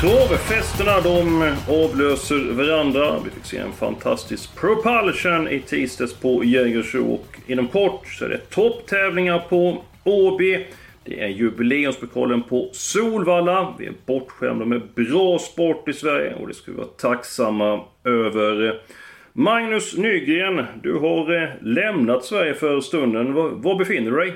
Travfesterna de avlöser varandra. Vi fick se en fantastisk propulsion i tisdags på Jägersro och inom kort så är det topptävlingar på Åby. Det är jubileumspokalen på Solvalla. Vi är bortskämda med bra sport i Sverige och det ska vi vara tacksamma över. Magnus Nygren, du har eh, lämnat Sverige för stunden. Var befinner du dig?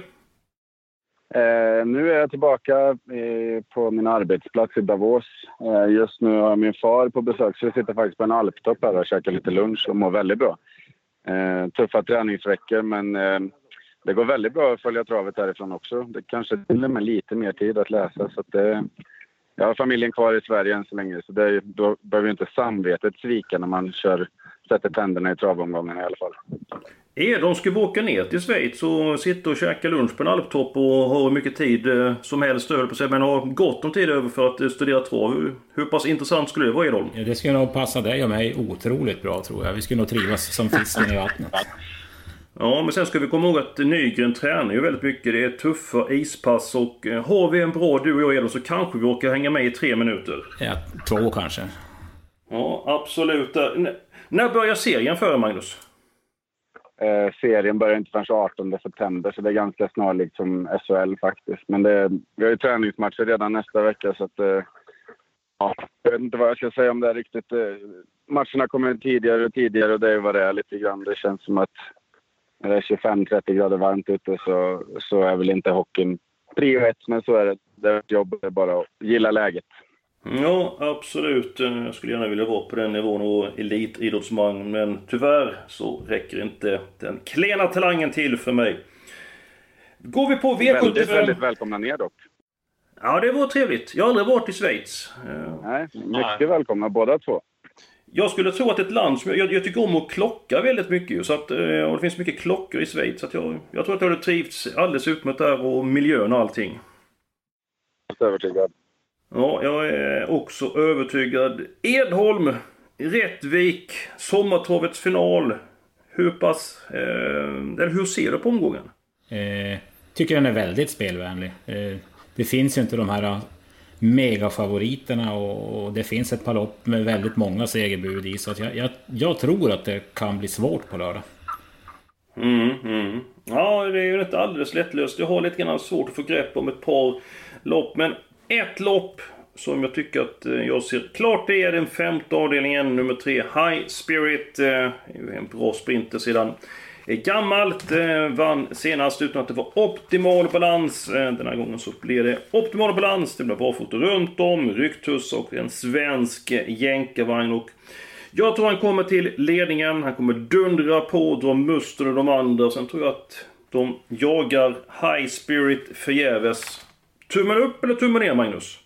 Eh, nu är jag tillbaka eh, på min arbetsplats i Davos. Eh, just nu har jag min far på besök så jag sitter faktiskt på en alptopp här och käkar lite lunch och mår väldigt bra. Eh, tuffa träningsveckor men eh, det går väldigt bra att följa travet härifrån också. Det kanske till och med lite mer tid att läsa så att det, jag har familjen kvar i Sverige än så länge så det, då behöver inte samvetet svika när man kör, sätter tänderna i travomgången i alla fall. Edholm ska vi åka ner till Schweiz och sitta och käka lunch på en alptopp och ha hur mycket tid eh, som helst höll på sig. Men ha gott om tid över för att eh, studera trav. Hur, pass intressant skulle det vara Edholm? Ja, det skulle nog passa dig och mig otroligt bra tror jag. Vi skulle nog trivas som fisken i vattnet. Ja, men sen ska vi komma ihåg att Nygren tränar ju väldigt mycket. Det är tuffa ispass och eh, har vi en bra du och jag Edholm så kanske vi orkar hänga med i tre minuter. Ja, två kanske. Ja, absolut. N när börjar serien för Magnus? Eh, serien börjar inte förrän 18 september så det är ganska snarlikt som SHL faktiskt. Men det, vi har ju träningsmatcher redan nästa vecka så att... Eh, ja, jag vet inte vad jag ska säga om det här riktigt. Eh, matcherna kommer tidigare och tidigare och det är vad det är lite grann. Det känns som att när det är 25-30 grader varmt ute så, så är väl inte hockeyn prio ett, men så är det. Det är ett jobb, det är bara att gilla läget. Ja, absolut. Jag skulle gärna vilja vara på den nivån och elitidrottsman, men tyvärr så räcker inte den klena talangen till för mig. Går vi på V75... Väldigt, väldigt välkomna ner dock. Ja, det var trevligt. Jag har aldrig varit i Schweiz. Nej, mycket välkomna båda två. Jag skulle tro att ett land som... Jag, jag tycker om att klocka väldigt mycket. Så att, och det finns mycket klockor i Schweiz. Så jag, jag tror att jag hade trivts alldeles utmärkt där och miljön och allting. Övertygad. Ja, jag är också övertygad. Edholm, Rättvik, Sommartravets final. Hur pass... Eh, eller hur ser du på omgången? Eh, tycker den är väldigt spelvänlig. Eh, det finns ju inte de här megafavoriterna och, och det finns ett par lopp med väldigt många segerbud i. Så att jag, jag, jag tror att det kan bli svårt på lördag. Mm, mm. Ja, det är ju inte alldeles lättlöst. Jag har lite grann svårt att få grepp om ett par lopp. Men ett lopp som jag tycker att eh, jag ser klart det är den femte avdelningen, nummer tre, High Spirit. Eh, en bra sprinter sedan gammalt. Eh, vann senast utan att det var optimal balans. Den här gången så blir det optimal balans. Det blir barfota runt om, rycktuss och en svensk jänkarvagn. Och jag tror han kommer till ledningen. Han kommer dundra på, dra musten och de andra. Sen tror jag att de jagar High Spirit förgäves. Tummen upp eller tummen ner, Magnus?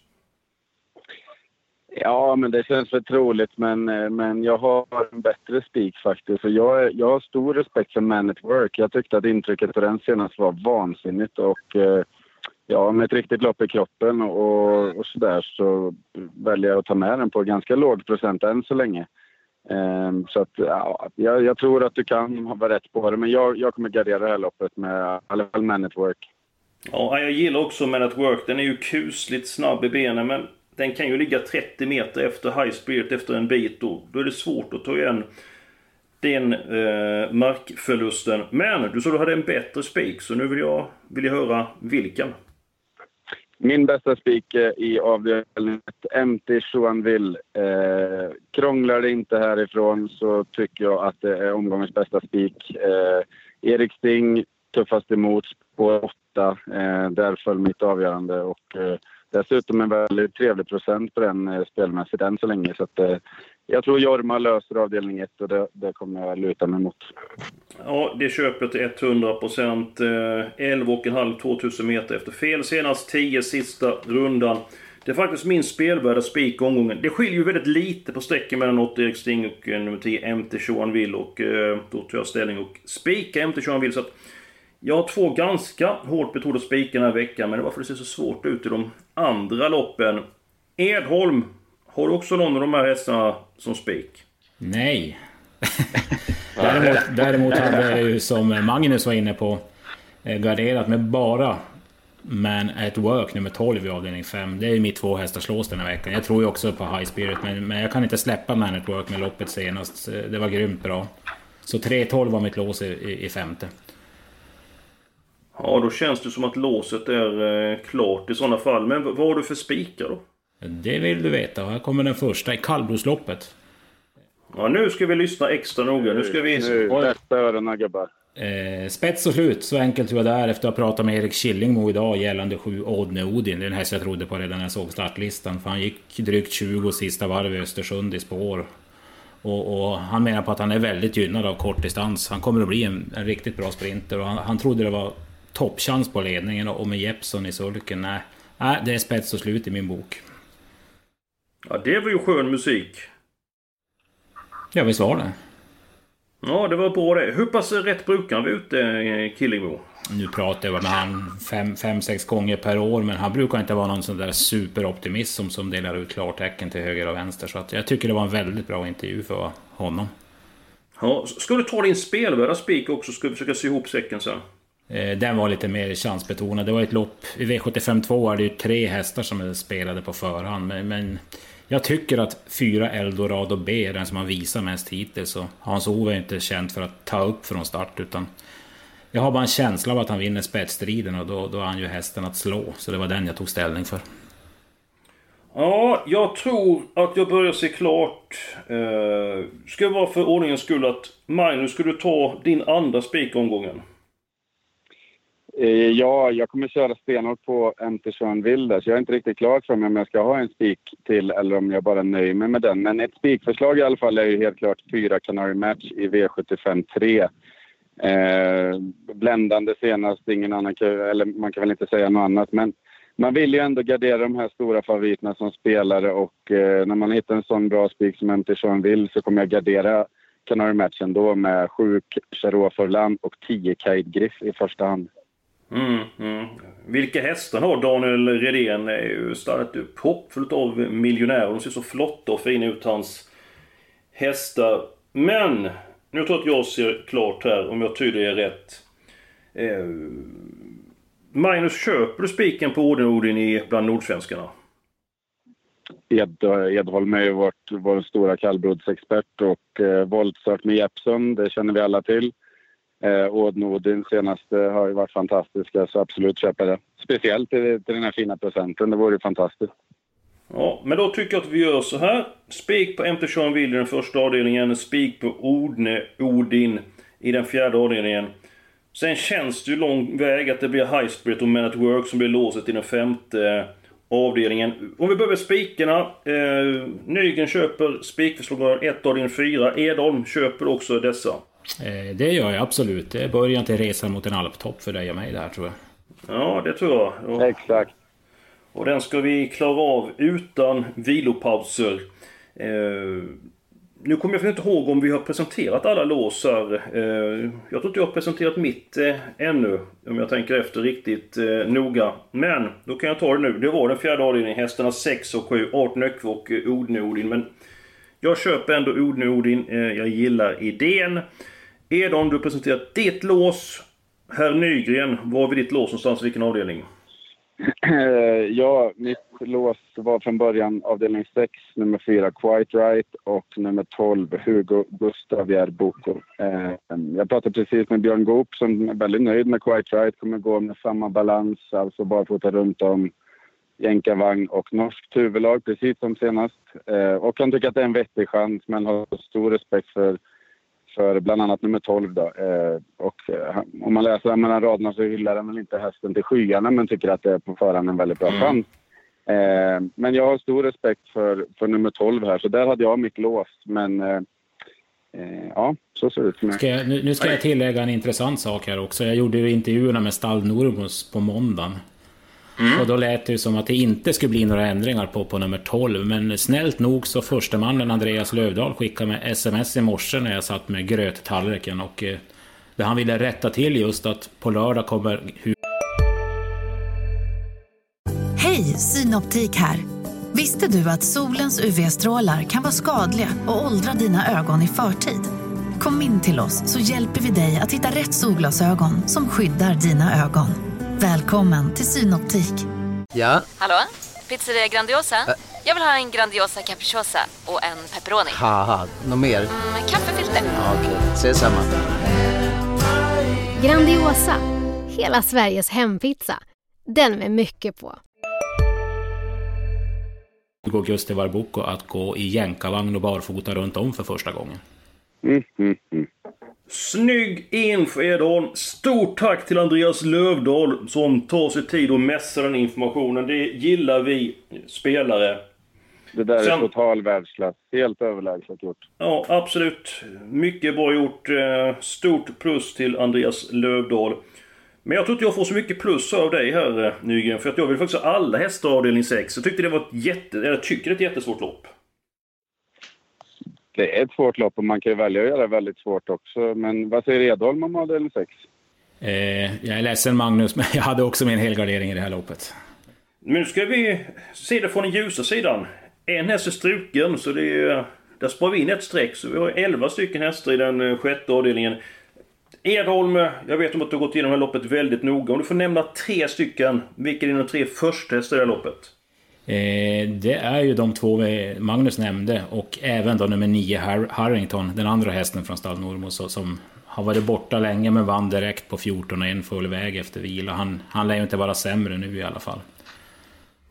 Ja, men det känns väl troligt. Men, eh, men jag har en bättre spik faktiskt. Så jag, jag har stor respekt för Man at Work. Jag tyckte att intrycket på den senast var vansinnigt. Och eh, ja, med ett riktigt lopp i kroppen och, och sådär så väljer jag att ta med den på ganska låg procent än så länge. Ehm, så att, ja, jag, jag, tror att du kan vara rätt på det. Men jag, jag kommer gardera det här loppet med i alla fall Man at Work. Ja, jag gillar också Man at Work. Den är ju kusligt snabb i benen men den kan ju ligga 30 meter efter High Spirit efter en bit och då är det svårt att ta igen den eh, markförlusten. Men du sa du hade en bättre spik så nu vill jag, vill jag höra vilken. Min bästa spik eh, i avdelningen MT Joanville. Eh, krånglar det inte härifrån så tycker jag att det är omgångens bästa spik. Eh, Erik Sting tuffast emot på åtta. Eh, där föll mitt avgörande och eh, dessutom en väldigt trevlig procent på den eh, spelmässigt än så länge. Så att, eh, jag tror Jorma löser avdelning 1 och det, det kommer jag luta mig mot. Ja, det köper jag till 100 procent. Eh, 11,5 2000 meter efter fel senast. 10 sista rundan. Det är faktiskt min spelvärda spik omgången. Det skiljer ju väldigt lite på sträcken mellan 8 Erik Sting och eh, nummer 10 MT Johan Will. Och eh, då tar jag ställning och spikar MT Johan Will. Så att jag har två ganska hårt betrodda spikar den här veckan. Men det är att det ser så svårt ut i de andra loppen. Edholm, har du också någon av de här hästarna som spik? Nej. däremot, däremot hade jag ju som Magnus var inne på eh, garderat med bara Man at Work nummer 12 i avdelning 5. Det är ju mitt två hästars lås den här veckan. Jag tror ju också på High Spirit, men, men jag kan inte släppa Man at Work med loppet senast. Eh, det var grymt bra. Så 3-12 var mitt lås i, i, i femte. Ja, då känns det som att låset är eh, klart i sådana fall. Men vad har du för spikar då? Det vill du veta. Här kommer den första i kallblodsloppet. Ja, nu ska vi lyssna extra noga. Nu ska vi... Nu, bästa öronen gubbar. Eh, spets och slut, så enkelt tror jag det är efter att ha pratat med Erik Killingmo idag gällande 7 Odne Odin. Det är den häst jag trodde på redan när jag såg startlistan. För han gick drygt 20 sista varv i Östersund i spår. Och, och, han menar på att han är väldigt gynnad av kortdistans. Han kommer att bli en, en riktigt bra sprinter. Och han, han trodde det var toppchans på ledningen och med Jeppson i sulken. Nej, nej, det är spets och slut i min bok. Ja, det var ju skön musik. Ja, visst var det. Ja, det var bra det. Hur pass rätt brukar vara ute, eh, Killingbo? Nu pratar jag med han fem, fem, sex gånger per år, men han brukar inte vara någon sån där superoptimist som, som delar ut klartecken till höger och vänster. Så att jag tycker det var en väldigt bra intervju för honom. Ja, ska du ta din spelvärda spik också, ska vi försöka sy ihop säcken sen? Eh, den var lite mer chansbetonad. Det var ett lopp... I V75 2 är det ju tre hästar som spelade på förhand. Men, men jag tycker att fyra Eldorado B är den som har visat mest hittills. Och Hans-Ove är inte känd för att ta upp från start. utan Jag har bara en känsla av att han vinner spetsstriden och då, då är han ju hästen att slå. Så det var den jag tog ställning för. Ja, jag tror att jag börjar se klart. Eh, ska vara för ordningens skull att Magnus, ska du ta din andra spik omgången? Eh, ja, jag kommer köra stenhårt på MT Wilder, så jag är inte riktigt klar för mig om jag ska ha en spik till eller om jag bara nöjer mig med den. Men ett spikförslag i alla fall är ju helt klart fyra Canary Match i V75 3. Eh, bländande senast, ingen annan eller man kan väl inte säga något annat. Men man vill ju ändå gardera de här stora favoriterna som spelare och eh, när man hittar en sån bra spik som MT Will så kommer jag gardera Canary Match ändå med sju Charot Forlan och tio Kaid Griff i första hand. Mm, mm. Vilka hästar har Daniel Redén? är ju starkt hoppfullt av miljonärer. De ser så flotta och fina ut, hans hästar. Men! Nu tror jag att jag ser klart här, om jag tyder er rätt. Eh, Magnus, köper du spiken på Odin i bland nordsvenskarna? Ed, eh, Edholm är ju varit vår stora kallblodsexpert och eh, våldsört med Jeppsson, det känner vi alla till. Eh, Odnodin senaste har ju varit fantastiska, så alltså absolut köpa det. Speciellt till, till den här fina procenten, det vore ju fantastiskt. Ja, men då tycker jag att vi gör så här. Spik på MT Sean Will i den första avdelningen, spik på Odne Odin i den fjärde avdelningen. Sen känns det ju lång väg att det blir High Spirit och Men at Work som blir låset i den femte avdelningen. Om vi börjar med spikarna. Eh, Nygren köper spikförslag 1 avdelning 4. Edholm köper också dessa. Eh, det gör jag absolut. Det är början till resan mot en alptopp för dig och mig där tror jag. Ja, det tror jag. Och, Exakt. Och den ska vi klara av utan vilopauser. Eh, nu kommer jag inte ihåg om vi har presenterat alla låsar. Eh, jag tror inte jag har presenterat mitt eh, ännu. Om jag tänker efter riktigt eh, noga. Men, då kan jag ta det nu. Det var den fjärde avdelningen. Hästarna 6 och 7. 18 Öckve och eh, Odnodin. Men jag köper ändå Odnodin. Eh, jag gillar idén. Edon, du har presenterat ditt lås. Herr Nygren, var vid ditt lås någonstans? Vilken avdelning? ja, mitt lås var från början avdelning 6, nummer 4 Quite Right och nummer 12 Hugo Gustav Järboko. Ehm, jag pratade precis med Björn Goop som är väldigt nöjd med Quite Right, kommer gå med samma balans, alltså barfota runt om jänkarvagn och norskt huvudlag precis som senast. Ehm, och han tycker att det är en vettig chans men har stor respekt för för bland annat nummer 12. Då. Eh, och, eh, om man läser mellan raderna så hyllar han väl inte hästen till skyarna men tycker att det är på förhand en väldigt bra mm. chans. Eh, men jag har stor respekt för, för nummer 12 här, så där hade jag mitt lås. Men eh, eh, ja, så ser det ut för mig. Ska jag, nu, nu ska jag tillägga en intressant sak här också. Jag gjorde ju intervjuerna med Stall Normos på måndagen. Mm. Och då lät det ju som att det inte skulle bli några ändringar på, på nummer 12. Men snällt nog så första mannen Andreas Lövdahl skickade med sms i morse när jag satt med gröttallriken. Och eh, där han ville rätta till just att på lördag kommer Hej, Synoptik här. Visste du att solens UV-strålar kan vara skadliga och åldra dina ögon i förtid? Kom in till oss så hjälper vi dig att hitta rätt solglasögon som skyddar dina ögon. Välkommen till Synoptik. Ja, Hallå? Pizzeria Grandiosa? Jag vill ha en Grandiosa capriciosa och en pepperoni. haha, något mer? Med kaffefilter. Ja, Okej, ses samma. Grandiosa, hela Sveriges hempizza. Den med mycket på. Hugo Gusti Varbucco att gå i jänkarvagn och barfota runt om för första gången. Mm, mm, mm. Snygg Edholm! Stort tack till Andreas Lövdahl som tar sig tid att mässa den informationen. Det gillar vi spelare. Det där Sen- är total världsklass. Helt överlägset gjort. Ja, absolut. Mycket bra gjort. Eh, Stort plus till Andreas Lövdahl. Men jag tror inte jag får så mycket plus av dig här eh, Nygren, för att jag vill faktiskt ha alla hästar avdelning 6. Jag tyckte det var ett jätte... Jag tycker det är ett jättesvårt lopp. Det är ett svårt lopp och man kan ju välja att göra det väldigt svårt också. Men vad säger Edholm om avdelning 6? Eh, jag är ledsen Magnus, men jag hade också min helgardering i det här loppet. Nu ska vi se det från den ljusa sidan. En häst är struken, så det är... Där sparar vi in ett streck, så vi har 11 stycken hästar i den eh, sjätte avdelningen. Edholm, jag vet om att du har gått igenom det här loppet väldigt noga. Om du får nämna tre stycken, vilka är dina tre första hästar i det här loppet? Eh, det är ju de två Magnus nämnde och även då nummer 9 Har- Harrington, den andra hästen från stall Normo så- som har varit borta länge men vann direkt på 14 och en full väg efter vila. Han, han lär ju inte vara sämre nu i alla fall.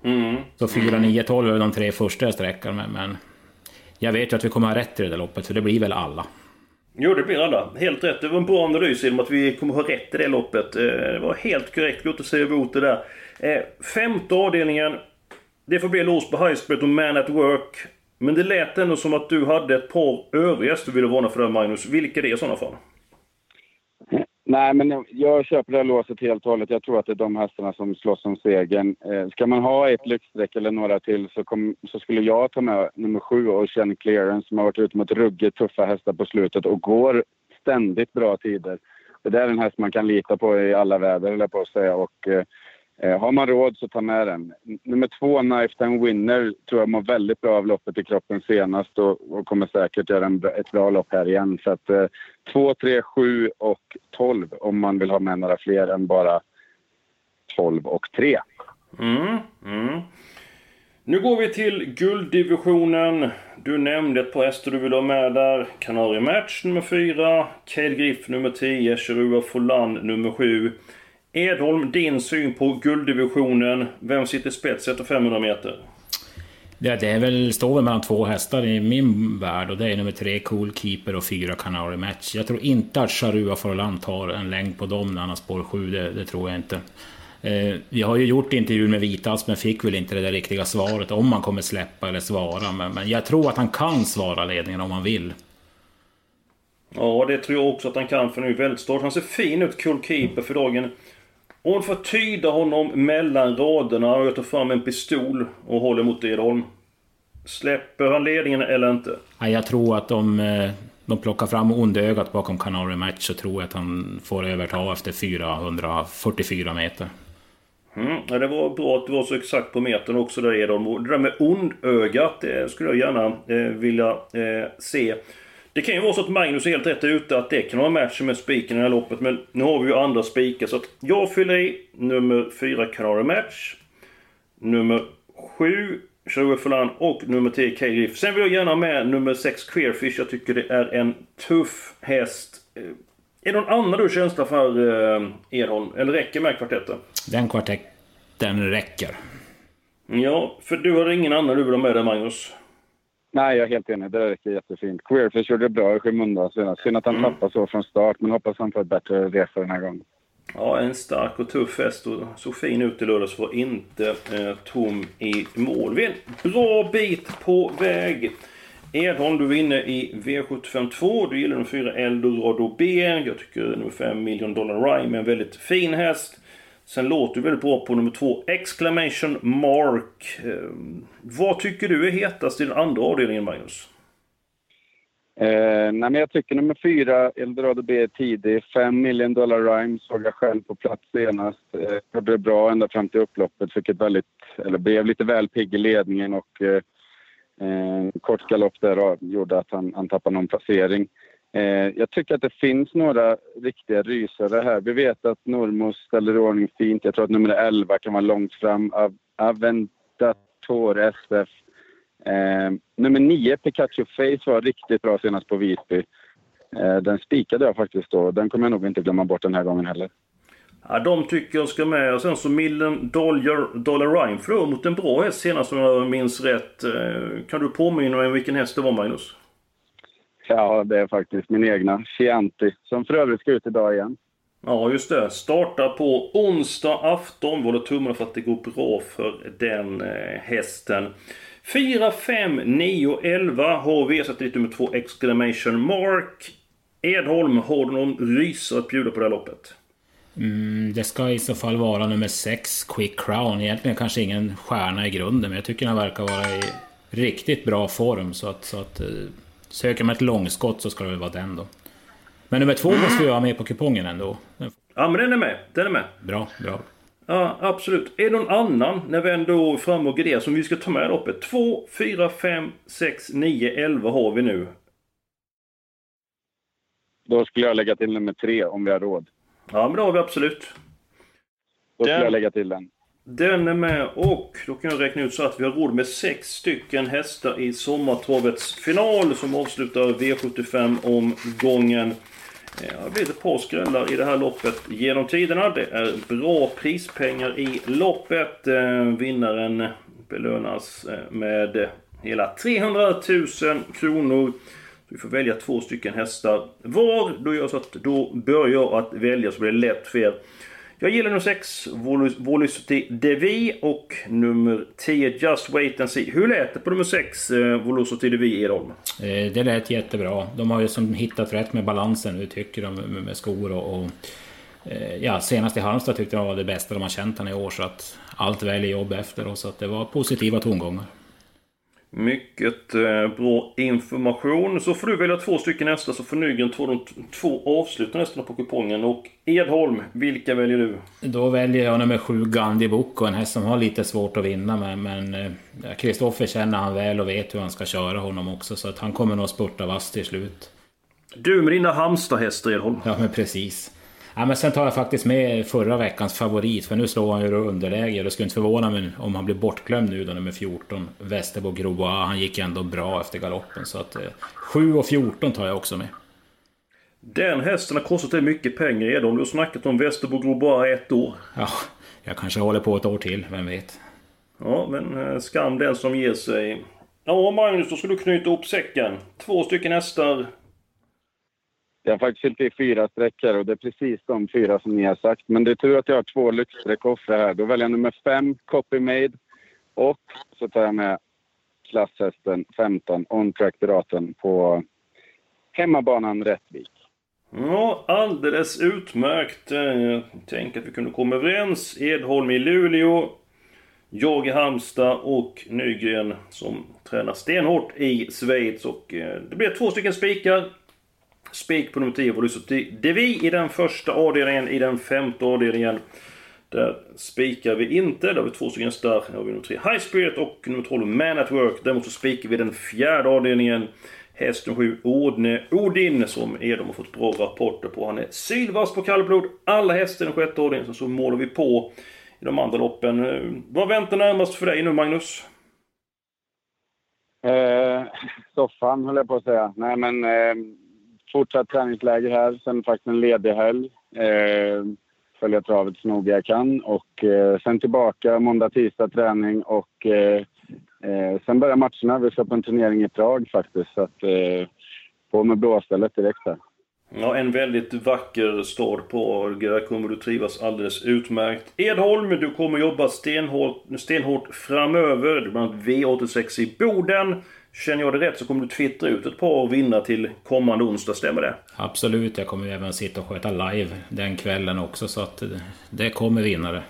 Mm. Så 4, 9, 12 är de tre första jag sträckar med men jag vet ju att vi kommer ha rätt i det där loppet för det blir väl alla. Jo, det blir alla. Helt rätt. Det var en bra analys genom att vi kommer ha rätt i det loppet. Eh, Det var helt korrekt. Låt oss säga emot det där. Eh, Femte avdelningen. Det får bli lås på Highspread och Man at Work. Men det lät ändå som att du hade ett par övriga du ville varna för det Magnus. Vilka är det i sådana fall? Nej, men jag, köper det här låset helt och hållet. Jag tror att det är de hästarna som slåss om segern. Eh, ska man ha ett lyxstreck eller några till så, kom, så skulle jag ta med nummer sju och Chen Clearance som har varit ute mot ruggigt tuffa hästar på slutet och går ständigt bra tider. Det där är en häst man kan lita på i alla väder, eller på att säga. Och, eh, Eh, har man råd så ta med den. Nummer två, Knife Time Winner, tror jag mår väldigt bra av loppet i kroppen senast och, och kommer säkert göra en, ett bra lopp här igen. Så att, eh, 2, 3, 7 och 12 om man vill ha med några fler än bara 12 och 3. Mm, mm. Nu går vi till gulddivisionen. Du nämnde ett par hästar du vill ha med där. Canary Match nummer 4. Cade Griff nummer 10. Cherua Folan nummer 7. Edholm, din syn på gulddivisionen. Vem sitter spets efter 500 meter? Det, det är väl, står väl mellan två hästar i min värld och det är nummer tre Cool Keeper och fyra Canary Match. Jag tror inte att Charua Forlan tar en längd på dem när han har spår 7, det, det tror jag inte. Eh, vi har ju gjort intervjuer med Vitas men fick väl inte det där riktiga svaret om han kommer släppa eller svara. Men, men jag tror att han kan svara ledningen om han vill. Ja, det tror jag också att han kan för nu är väldigt stort. Han ser fin ut, Cool Keeper, för dagen. Får tyda honom mellan raderna och jag tar fram en pistol och håller mot Edholm. Släpper han ledningen eller inte? Ja, jag tror att om eh, de plockar fram ondögat bakom Canary Match så tror jag att han får överta efter 444 meter. Mm, ja, det var bra att du var så exakt på metern också där Edholm. Det där med ondögat, det skulle jag gärna eh, vilja eh, se. Det kan ju vara så att Magnus är helt rätt ute att det kan vara matchen med spiken i det här loppet. Men nu har vi ju andra spikar. Så att jag fyller i nummer 4 Canary Match. Nummer 7 Sherwood Folan och nummer 10 K Griff. Sen vill jag gärna ha med nummer 6 Queerfish. Jag tycker det är en tuff häst. Eh, Är det någon annan du känsla för eh, Edholm? Eller räcker med kvartetten? Den kvartetten räcker. Ja, för du har ingen annan du vill ha med dig Magnus? Nej, jag är helt enig. Det där räcker jättefint. Queerfish gjorde det bra i skymundan senast. Synd att han Mm. tappade så från start, men hoppas han får ett bättre resa den här gången. Ja, en stark och tuff häst och såg fin ut i lördags. Var inte eh, tom i mål. Vi är en bra bit på väg. Edholm, du var inne i V75 2. Du gillar nummer 4 Eldorado B. Jag tycker nummer 5 Million Dollar Rhyme är en väldigt fin häst. Sen låter du väldigt bra på nummer 2 Exclamation Mark. Eh, vad tycker du är hetast i den andra avdelningen, Magnus? Eh, nej, men jag tycker nummer fyra, Eldorado B, är tidig. Fem million dollar rhyme såg jag själv på plats senast. Eh, gjorde det bra ända fram till upploppet. Fick ett väldigt, eller blev lite väl pigg i ledningen och eh, eh, kort galopp där gjorde att han, han tappade någon placering. Eh, jag tycker att det finns några riktiga rysare här. Vi vet att Normos ställer i ordning fint. Jag tror att nummer 11 kan vara långt fram. Av Aventator SF Eh, nummer 9, Pikachu Face, var riktigt bra senast på Visby. Eh, den spikade jag faktiskt då. Den kommer jag nog inte glömma bort den här gången heller. Ja, de tycker jag ska med. Och sen så Millen Dollar, Dollar Rhyme förlorade mot en bra häst senast om jag minns rätt. Eh, kan du påminna mig vilken häst det var, Magnus? Ja, det är faktiskt min egna. Chianti, som för övrigt ska ut idag igen. Ja, just det. Startar på onsdag afton. Vi håller tummarna för att det går bra för den eh, hästen. 4, 5, 9, 11 har vi ersatt lite nummer 2 Exclamation Mark. Edholm, har du någon rysare att bjuda på det här loppet? Mm, det ska i så fall vara nummer 6, Quick Crown. Egentligen kanske ingen stjärna i grunden, men jag tycker den verkar vara i riktigt bra form. Så att, så att eh, söker man ett långskott så ska det väl vara den då. Men nummer två måste vi ha med på kupongen ändå. Ja, men den är med. Den är med. Bra, bra. Ja, absolut. Är det någon annan, när vi ändå är framme och grejer, som vi ska ta med loppet? 2, 4, 5, 6, 9, 11 har vi nu. Då skulle jag lägga till nummer 3 om vi har råd. Ja, men det har vi absolut. Då skulle jag lägga till den. Den är med och då kan jag räkna ut så att vi har råd med sex stycken hästar i sommartravets final som avslutar V75-omgången. Eh, det har blivit ett par skrällar i det här loppet genom tiderna. Det är bra prispengar i loppet. Eh, vinnaren belönas eh, med hela 300 000 kronor. Vi får välja två stycken hästar var. Då gör jag så att då börjar jag att välja så blir det lätt för er. Jag gillar nummer 6, Volus Devi och nummer 10, Just Wait and See. Hur lät det på nummer 6, eh, Volocity Devi, Edholm? Eh, det lät jättebra. De har ju som hittat rätt med balansen nu tycker de med skor och... och eh, ja, senast i Halmstad tyckte de var det bästa de har känt han i år så att allt väljer jobb efter och så att det var positiva tongångar. Mycket eh, bra information. Så får du välja två stycken nästa så får Nygren ta de två avslutande hästarna på kupongen. Och Edholm, vilka väljer du? Då väljer jag nummer sju Gandhi Boko, en häst som har lite svårt att vinna med. Men Kristoffer eh, känner han väl och vet hur han ska köra honom också. Så att han kommer nog spurta vass till slut. Du med dina Halmstad-hästar Edholm. Ja men precis. Ja, men sen tar jag faktiskt med förra veckans favorit, för nu slår han ju underläge. Det skulle inte förvåna mig om han blir bortglömd nu då, nummer 14. Västerbo Grobois. Han gick ändå bra efter galoppen. Så att eh, 7 och 14 tar jag också med. Den hästen har kostat dig mycket pengar Edholm. Du har snackat om Västerbo Grobois ett år. Ja, jag kanske håller på ett år till, vem vet. Ja, men eh, skam den som ger sig. Ja, Magnus, då ska du knyta ihop säcken. Två stycken hästar, jag har faktiskt fyllt i fyra sträckare och det är precis de fyra som ni har sagt. Men det är tur att jag har två lyxstreckoffer här. Då väljer jag nummer fem, Copy Made. Och så tar jag med klasshästen 15, On Track Piraten på hemmabanan Rättvik. Ja, alldeles utmärkt. Eh, jag tänker att vi kunde komma överens. Edholm i Luleå, jag i Halmstad och Nygren som tränar stenhårt i Schweiz. Och eh, det blir två stycken spikar. Spik på nummer 10 Volusoti Devi i den första avdelningen. I den femte avdelningen där spikar vi inte. Där har vi två stycken hästar. Här har vi nummer 3 High Spirit och nummer 12 Man at Work. Däremot så spikar vi den fjärde avdelningen. Häst nummer 7 Ordne Odin som Edom har fått bra rapporter på. Han är sylvass på kallblod. Alla hästar i den sjätte avdelningen. Så, så målar vi på i de andra loppen. Eh, vad väntar närmast för dig nu Magnus? Eh, soffan höll jag på att säga. Nej men eh, fortsatt träningsläger här, sen faktiskt en ledig helg. Eh, följa travet så noga jag kan och eh, sen tillbaka måndag, tisdag träning och eh, eh, sen börjar matcherna. Vi ska på en turnering i Prag faktiskt så att eh, på med blåstället direkt där. Ja, en väldigt vacker stad på Där kommer du trivas alldeles utmärkt. Edholm, du kommer jobba stenhårt, stenhårt framöver. Du bland annat V86 i Boden. Känner jag det rätt så kommer du twittra ut ett par vinnare till kommande onsdag, stämmer det? Absolut, jag kommer ju även sitta och sköta live den kvällen också så att det kommer vinnare.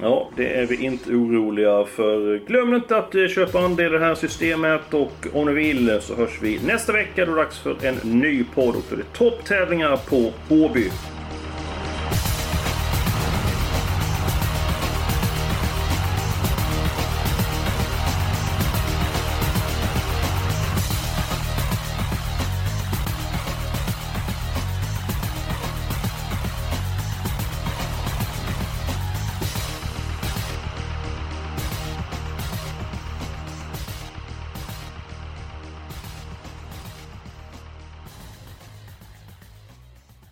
Ja, det är vi inte oroliga för. Glöm inte att eh, köpa andel i det här systemet och om ni vill så hörs vi nästa vecka då det är dags för en ny podd och då är det topptävlingar på Åby.